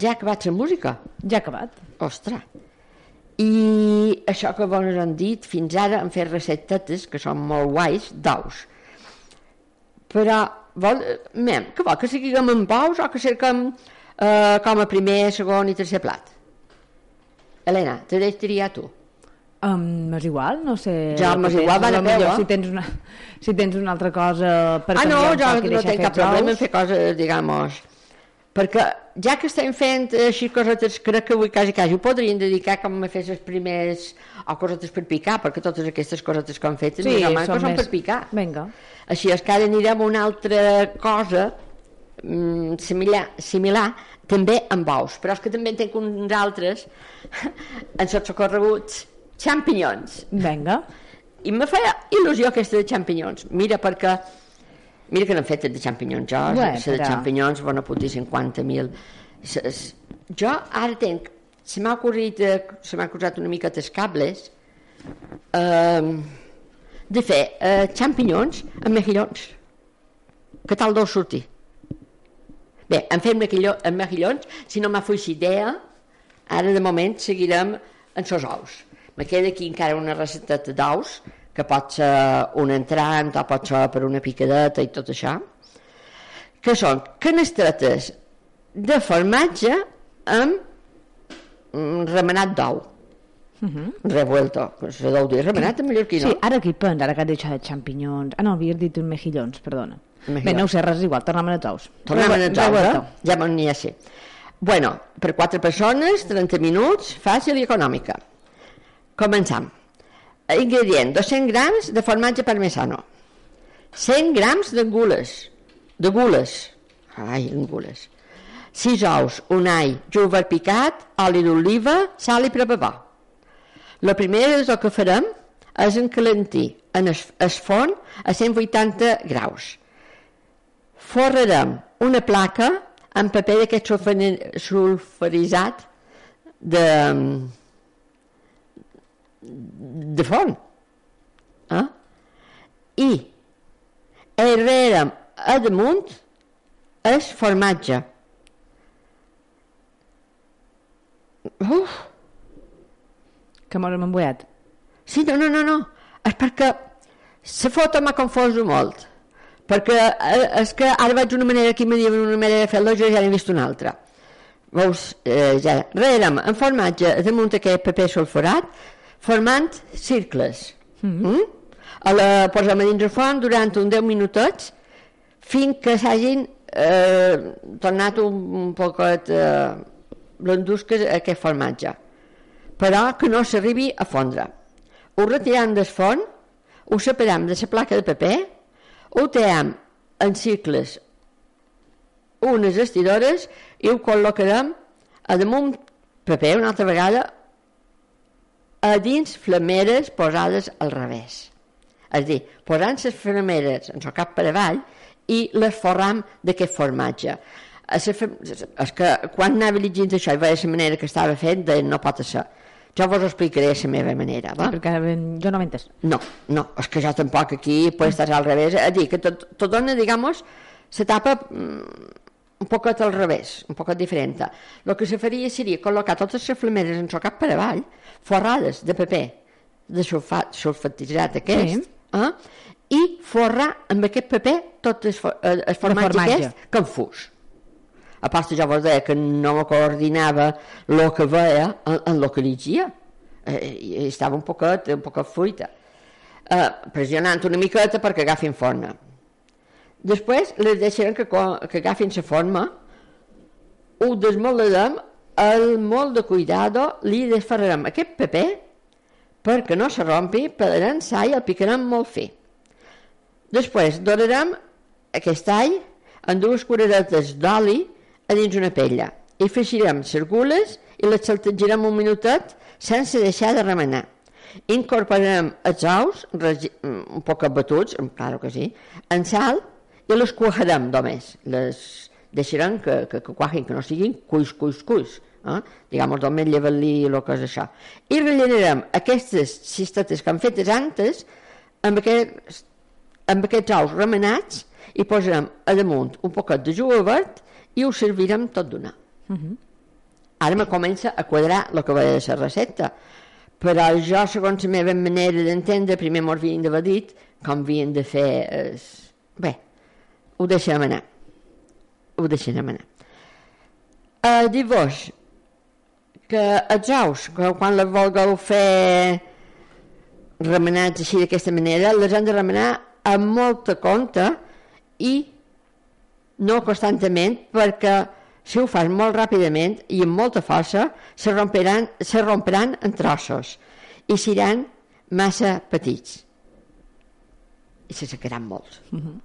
Ja ha acabat la música. Ja ha acabat. Ostres. I això que vos han dit, fins ara han fet receptetes que són molt guais, d'ous. Però, vol, mem, que vol, que seguim amb ous o que cerquem eh, com a primer, segon i tercer plat? Helena, te deixo triar tu. Um, és igual, no sé... Ja, m'és igual, va de peu, eh? Si tens, una, si tens una altra cosa per ah, no, canviar un jo poc i no tinc cap problema en fer coses, digamos... Perquè ja que estem fent així cosetes, crec que avui quasi quasi ho podrien dedicar com a fer les primers o cosetes per picar, perquè totes aquestes cosetes que han fet Sí, o menys són són més- per picar. Vinga. Així és que ara anirem a una altra cosa mm, similar, similar també amb ous, però és que també en tinc uns altres en els socorreguts xampinyons. Vinga. I me feia il·lusió aquesta de xampinyons. Mira, perquè... Mira que n'han fet de xampinyons, jo, Bé, la de però- xampinyons, bona puta, 50.000. S- s- Jo ara tenc, se m'ha ocorrit, se m'ha cruzat una mica els cables, eh, de fer eh, xampinyons amb mejillons. Què tal deu sortir? Bé, en fem amb mejillons, si no m'ha fos idea, ara de moment seguirem en sos ous. Me queda aquí encara una recepteta d'ous, que pot ser un entrant o pot ser per una picadeta i tot això, que són canestretes de formatge amb mm, remenat d'ou. Revuelto, se deu dir remenat en mallorquí, no? Sí, ara que hi penso, ara que has dit de xampinyons... Ah, no, havies dit uns mejillons, perdona. Mejillons. Bé, no ho sé, res igual, tornem als ous. Tornem a Revuel- els ous, eh? Ja n'hi ha sé. Bueno, per quatre persones, 30 minuts, fàcil i econòmica. Començam. Ingredient, 200 grams de formatge parmesano, 100 grams de gules, de gules, ai, gules, 6 ous, un all, júver picat, oli d'oliva, sal i prepabar. La primera és el que farem és encalentir en es, es forn a 180 graus. Forrarem una placa amb paper d'aquest sulfuritzat de, de forn. Eh? I errarem a damunt el formatge. Uf, Que mos hem embuiat. Sí, no, no, no, no. És perquè la foto m'ha confoso molt. Perquè eh, és que ara vaig d'una manera aquí me diuen una manera de fer-lo, jo ja n'he vist una altra. Veus, eh, ja, rerem en formatge damunt aquest paper sulfurat, formant cercles. Mm -hmm. A la, posem dins el forn durant un 10 minutets fins que s'hagin eh, tornat un, un poquet eh, blandusques aquest formatge però que no s'arribi a fondre. Ho retirem del forn, ho separem de la placa de paper, ho tallem en cicles unes estidores i ho col·locarem a damunt paper una altra vegada a dins flameres posades al revés. És a dir, posant les flameres en el cap per avall i les forram d'aquest formatge. La És que quan anava llegint això i veia la manera que estava fent, deia, no pot ser. Jo vos ho explicaré a la meva manera, va? Perquè ben, jo no m'he entès. No, no, és que jo tampoc aquí pues estàs al revés, és a dir, que tot, tot dona, digamos, se tapa mm, un poquet al revés, un poquet diferent. El que se faria seria col·locar totes les flameres en cap per avall, forrades de paper, de sulfat, sulfatitzat aquest, eh? i forrar amb aquest paper tot el, eh, el formatge, formatge. aquest confús. A part, jo vos deia que no me coordinava el que veia en, en el que llegia. Eh, estava un poquet, un poquet fruita. Eh, pressionant una miqueta perquè agafin forma. Després les deixarem que, que agafin la forma, ho desmoldarem, el molt de cuidado li desferrarem aquest paper perquè no se rompi, pelarem sal i el picarem molt fi. Després dorarem aquest all en dues cureretes d'oli a dins una pella i fregirem les gules i les saltejarem un minutet sense deixar de remenar. Incorporarem els ous, mm, un poc batuts, claro que sí, en sal i les cuajarem només. Les deixarem que, que, que cuajen, que no siguin cuis, cuis, cuis. Eh? Digamos, només llevar-li el que és això. I rellenarem aquestes cistetes que han fetes antes amb, aquest, amb aquests ous remenats i posarem a damunt un poquet de jugo verd i ho servirem tot d'una. Ara me comença a quadrar el que veia de la recepta, però jo, segons la meva manera d'entendre, primer m'ho havien d'haver dit com havien de fer... Es... Bé, ho deixem anar. Ho deixem anar. Uh, Diu-vos que els ous, que quan les vulgueu fer remenats així d'aquesta manera, les han de remenar amb molta compte i no constantment perquè si ho fas molt ràpidament i amb molta força se romperan, se romperan en trossos i seran massa petits i se secaran molts uh -huh.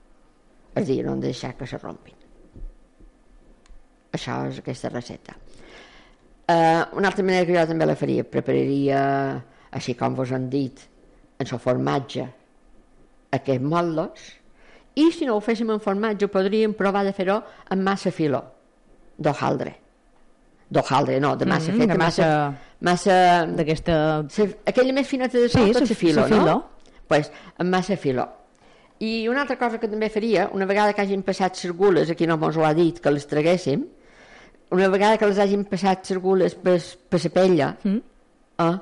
És a dir, no deixar que se rompin això és aquesta recepta uh, una altra manera que jo també la faria prepararia així com vos han dit en el formatge aquests motllos i si no ho féssim en formatge podríem provar de fer-ho amb massa filó d'hojaldre d'hojaldre, no, de massa Mhm, feta de massa, massa D'aquesta... Se- aquella més fineta de Sí, tot, filo, sa filó. no? Pues, amb massa filó. I una altra cosa que també faria, una vegada que hagin passat les gules, aquí no mos ho ha dit, que les traguéssim, una vegada que les hagin passat les gules per, per la pella, Mm. eh,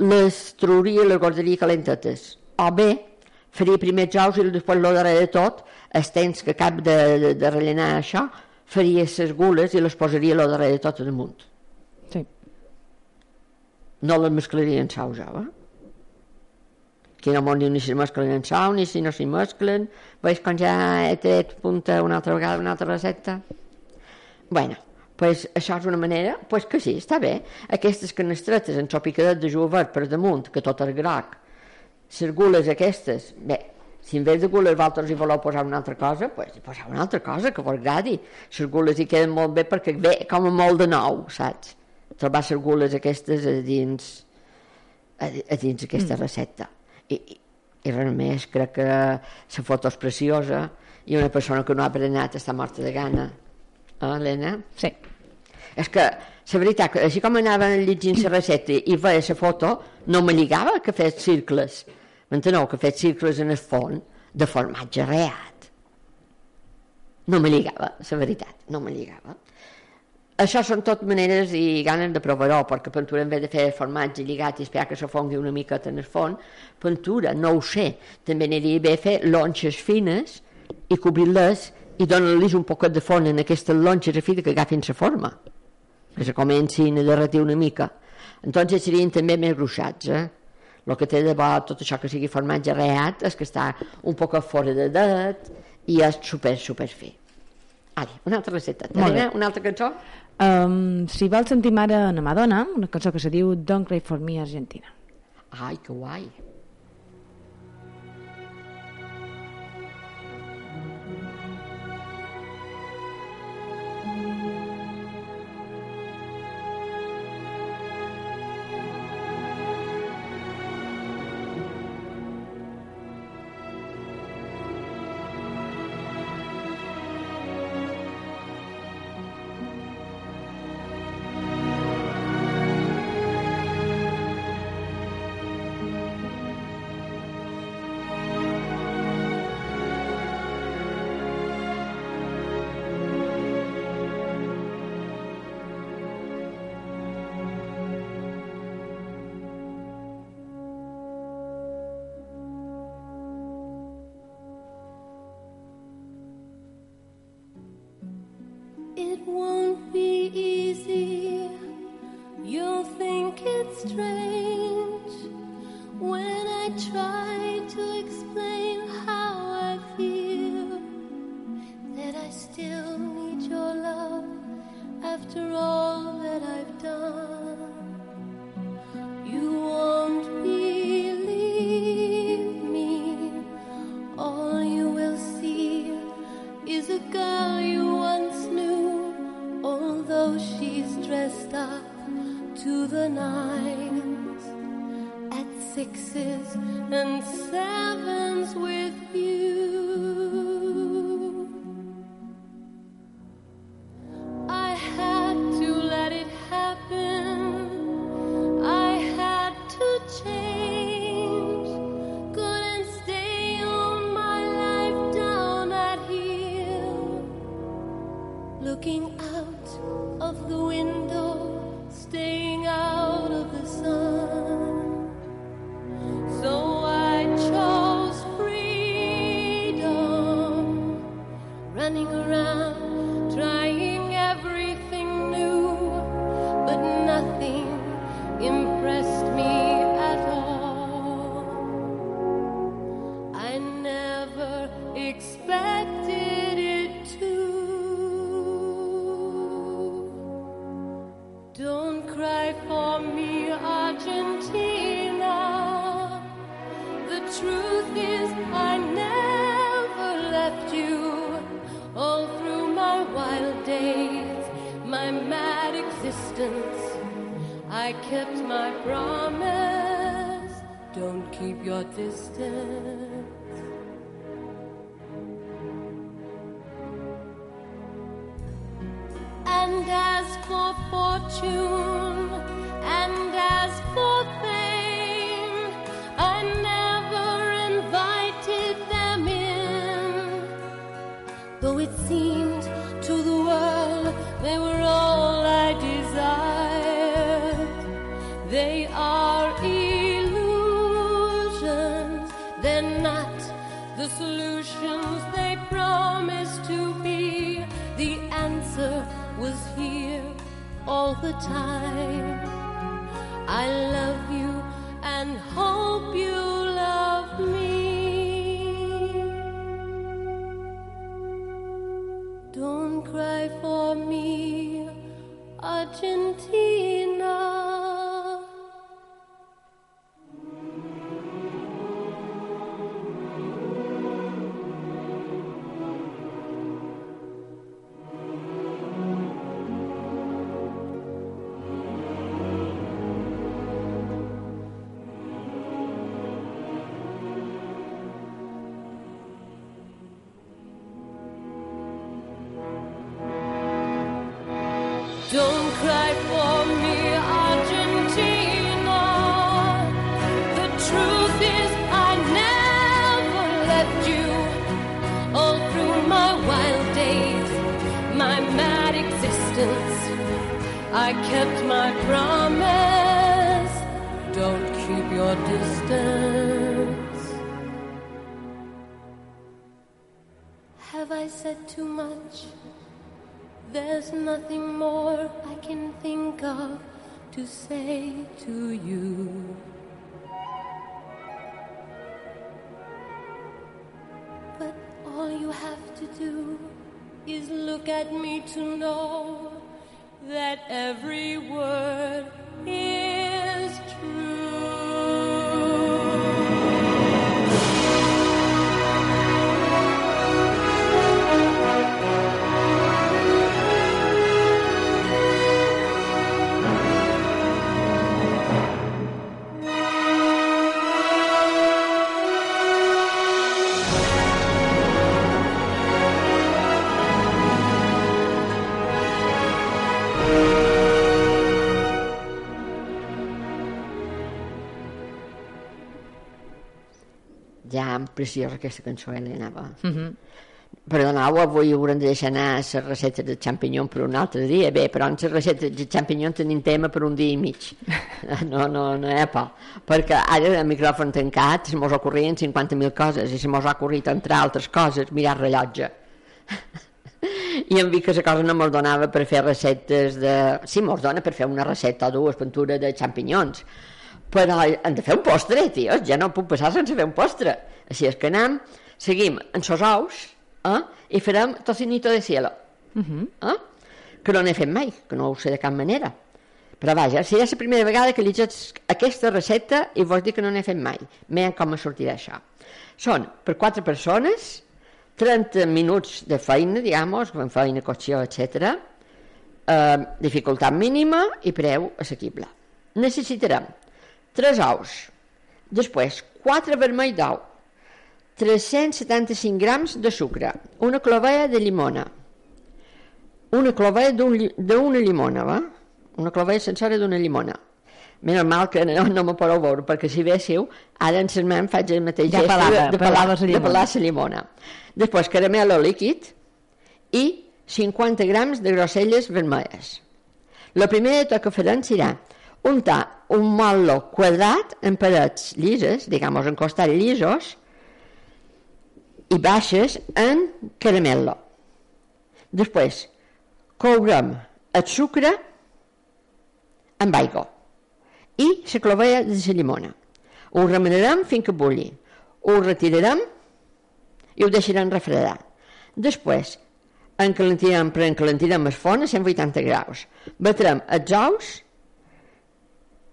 les trauria i les guardaria calentetes. O bé, faria primer els ous i després lo darrere de tot, el temps que cap de, de, de rellenar això, faria les gules i les posaria lo darrere de tot damunt. Sí. no les mesclaria en sau jo, eh? Aquí no diu ni si mesclen en sau, ni si no s'hi mesclen. Veus com ja he tret punta una altra vegada una altra recepta? bueno, pues això és una manera, pues que sí, està bé. Aquestes canestretes en xopicadet de jovert per damunt, que tot és groc, les gules aquestes, bé, si en vez de gules vosaltres hi voleu posar una altra cosa, pues hi poseu una altra cosa que vos agradi. Les gules hi queden molt bé perquè ve com a molt de nou, saps? Trobar les gules aquestes a dins, a, a dins aquesta mm. recepta. I, i, res més, crec que la foto és preciosa i una persona que no ha berenat està morta de gana. Eh, Helena? Sí. És que, la veritat, així com anava llegint la recepta i veia la foto, no me lligava que fes circles. M'enteneu? Que fes circles en el fons de formatge reat. No me lligava, la veritat, no me lligava. Això són tot maneres i ganes de provar-ho, perquè pintura en vez de fer formatge lligat i esperar que se fongui una miqueta en el fons, pintura, no ho sé, també aniria bé fer lonxes fines i cobrir-les i donar-los un poquet de fons en aquestes lonxes a fi que agafin la forma, que se comencin a derretir una mica. Entonces serien també més gruixats, eh? El que té de bo tot això que sigui formatge reat és que està un poc fora de det i és super, super fi. Ale, una altra recepta. Helena, una altra cançó? Um, si vols sentir ara una Madonna, una cançó que se diu Don't Cry For Me Argentina. Ai, que guai. Won't be easy. You'll think it's strange when I try kept my promise. Don't keep your distance. And as for fortune, and as for fame, I never invited them in. Though it seemed to the world they were all all the time. I love you and hope you love me. Don't cry for me, Argentina. I said too much? There's nothing more I can think of to say to you. But all you have to do is look at me to know that every word is true. Preciosa aquesta cançó, Helena, va. Mm -hmm. Perdoneu, avui haurem de deixar anar les recetes de xampinyon per un altre dia. Bé, però en les recetes de xampinyon tenim tema per un dia i mig. No, no, no hi ha por. Perquè ara el micròfon tancat se mos ocorrien 50.000 coses i se mos ha ocorrit, entre altres coses, mirar el rellotge. I em vi que la cosa no mos donava per fer receptes de... Sí, mos dona per fer una recepta o dues pintura de xampinyons, però hem de fer un postre, tios, ja no puc passar sense fer un postre. Així és que anem, seguim en sos ous eh? i farem tocinito de cielo, uh -huh. eh? que no n'he fet mai, que no ho sé de cap manera. Però vaja, serà la primera vegada que llegeix aquesta recepta i vos dic que no n'he fet mai. Veiem com sortirà això. Són per quatre persones, 30 minuts de feina, digamos, amb feina, cocció, etc. Eh, dificultat mínima i preu assequible. Necessitarem 3 ous, després 4 vermell d'ou, 375 grams de sucre, una clovella de llimona, una clovella d'una llimona, va? Una clovella sencera d'una llimona. Menys mal que no, no me podeu veure, perquè si véssiu, ara en ses mans faig el mateix Ja gest pelava, de, de, pelar, la de llimona. pelar la llimona. Després caramel líquid i 50 grams de groselles vermelles. La primera de que farem serà untar un motlo quadrat en parets llises, diguem en costats llisos, i baixes en caramel·lo. Després, courem el sucre amb aigua i la clovella de la llimona. Ho remenarem fins que bulli. Ho retirarem i ho deixarem refredar. Després, encalentirem, preencalentirem el forn a 180 graus. Batrem els ous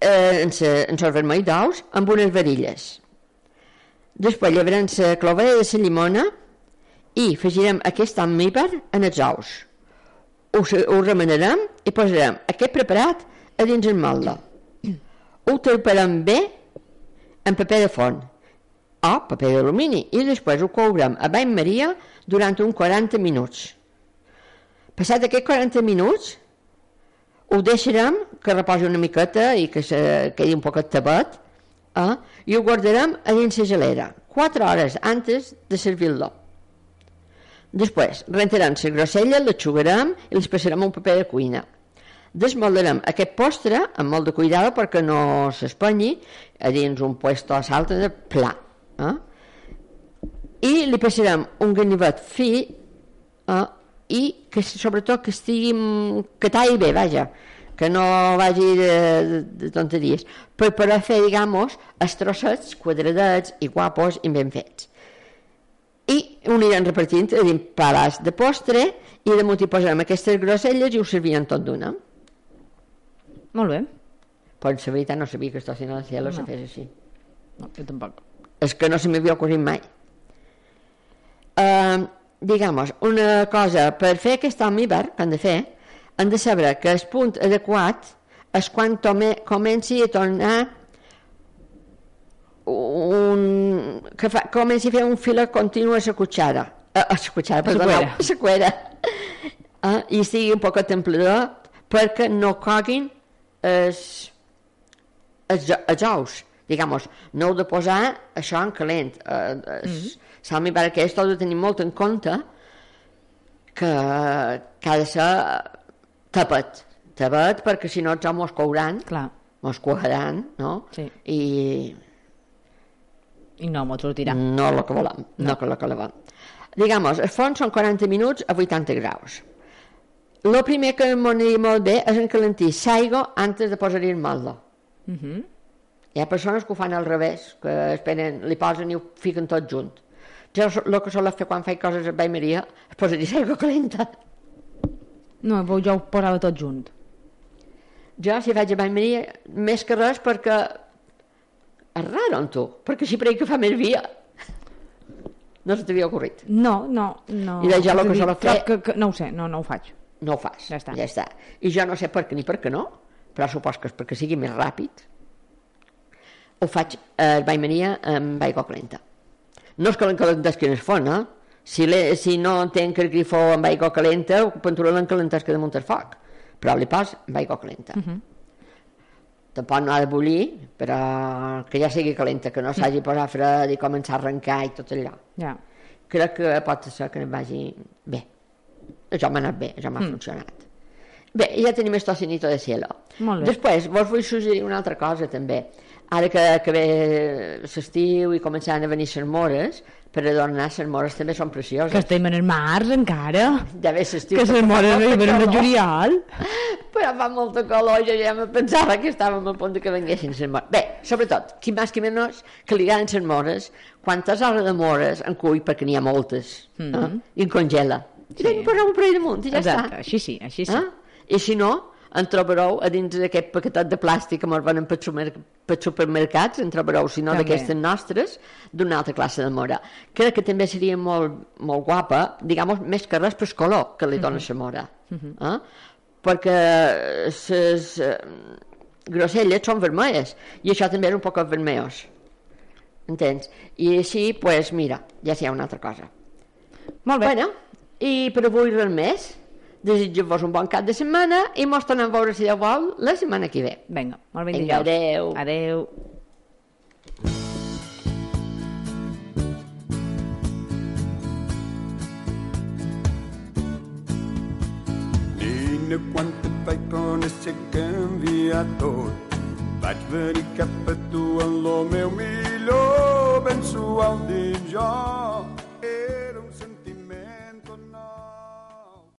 eh, en, sa, en d'ous amb unes varilles. Després llevarem la clovella de la llimona i afegirem aquest almíbar en els ous. Ho, ho remenarem i posarem aquest preparat a dins el molde. Ho taparem bé en paper de forn o paper d'alumini i després ho courem a bany maria durant uns 40 minuts. Passat aquests 40 minuts ho deixarem que reposi una miqueta i que se quedi un poquet tapat eh? i ho guardarem a dins la gelera 4 hores antes de servir-lo. Després, rentarem la grossella, l'exugarem i les passarem un paper de cuina. Desmoldarem aquest postre amb molt de cuidado perquè no s'espanyi a dins un puesto a salta de pla. Eh? I li passarem un ganivet fi eh? I que sobretot que estigui que talli bé, vaja que no vagi de, de, de tonteries per poder fer, digamos, els trossets quadradets i guapos i ben fets i ho anirem repartint dins palats de postre i damunt hi posarem aquestes grosselles i ho servirem tot d'una Molt bé. però en la veritat no sabia que Estació del Cielo No. se fes així No, jo tampoc. és que no se m'havia ocorrit mai uh, digamos, una cosa per fer aquest almíbar que han de fer han de saber que el punt adequat és quan tome, comenci a tornar un, que fa, comenci a fer un fil continu a la cuchara a, a la cuchara, A la perdoneu, a la cuera uh, i sigui un poc templador perquè no coguin els, els, els ous. Digamos, no heu de posar això en calent. Eh, mm -hmm. Salmi per aquest heu de tenir molt en compte que, que ha de ser tapat tapat perquè si no els mos couran Clar. mos cojaran no? Sí. i I no m'ho sortirà. no el que volem, no, no que el que volem. Digamos, el forn són 40 minuts a 80 graus. El primer que m'aniria molt bé és encalentir l'aigua antes de posar-hi el molde. Uh -huh. Hi ha persones que ho fan al revés, que esperen, li posen i ho fiquen tot junt. Jo el que sol fer quan faig coses a Bai Maria és posar-hi l'aigua calenta. No, jo ho posava tot junt. Jo, si faig a Maria, més que res perquè és raro en tu, perquè així per que fa més via. No se t'havia ocorrit. No, no, no. I jo el que sol fer- Que, que, no ho sé, no, no ho faig. no ho fas, Ja està. ja està. I jo no sé per què ni per què no, però supos que és perquè sigui més ràpid. Ho faig eh, Mania amb aigua calenta. No és que l'encalentes que en es fon, eh? Si, le, si no tenc el grifó amb aigua calenta, ho penturo l'encalentes que damunt el foc, però li pos amb aigua calenta. Uh -huh. Tampoc no ha de bullir, però que ja sigui calenta, que no s'hagi posat fred i començar a arrencar i tot allò Ja. crec que pot ser que em vagi bé. Això m'ha anat bé, això m'ha mm. funcionat. Bé, ja tenim el tocinito de cielo. Després, vos vull suggerir una altra cosa també. Ara que, que ve l'estiu i començaran a venir les mores, per adornar les mores també són precioses. Que estem en el març encara. Ja ve l'estiu. Que les mores arriben en el juliol. Però fa molta calor, jo ja me pensava que estàvem a punt de que venguessin les mores. Bé, sobretot, qui més qui menys, que li agraden les mores, quantes hores de mores en cull, perquè n'hi ha moltes, mm -hmm. eh? i en congela. Sí. Sí. I poseu un parell damunt i ja Exacte, està. així sí, així sí. Eh? I si no, en trobareu a dins d'aquest paquetet de plàstic que ens venen per, per supermercats, en trobareu, si no d'aquestes nostres, d'una altra classe de mora. Crec que també seria molt, molt guapa, digamos, més que res per color que li dona la mora. eh? Perquè les eh, grosselles són vermelles i això també és un poc vermellós. Entens? I així, pues, mira, ja sé una altra cosa. Molt bé. Bueno, i per avui res més. Desitjo-vos un bon cap de setmana i mos tornem a veure, si Déu vol, la setmana que ve. Vinga, molt ben Vinga, adeu. Adeu. Quina quanta vaig conèixer canviar tot. Vaig venir cap a tu en lo meu millor, ben suau dins jo.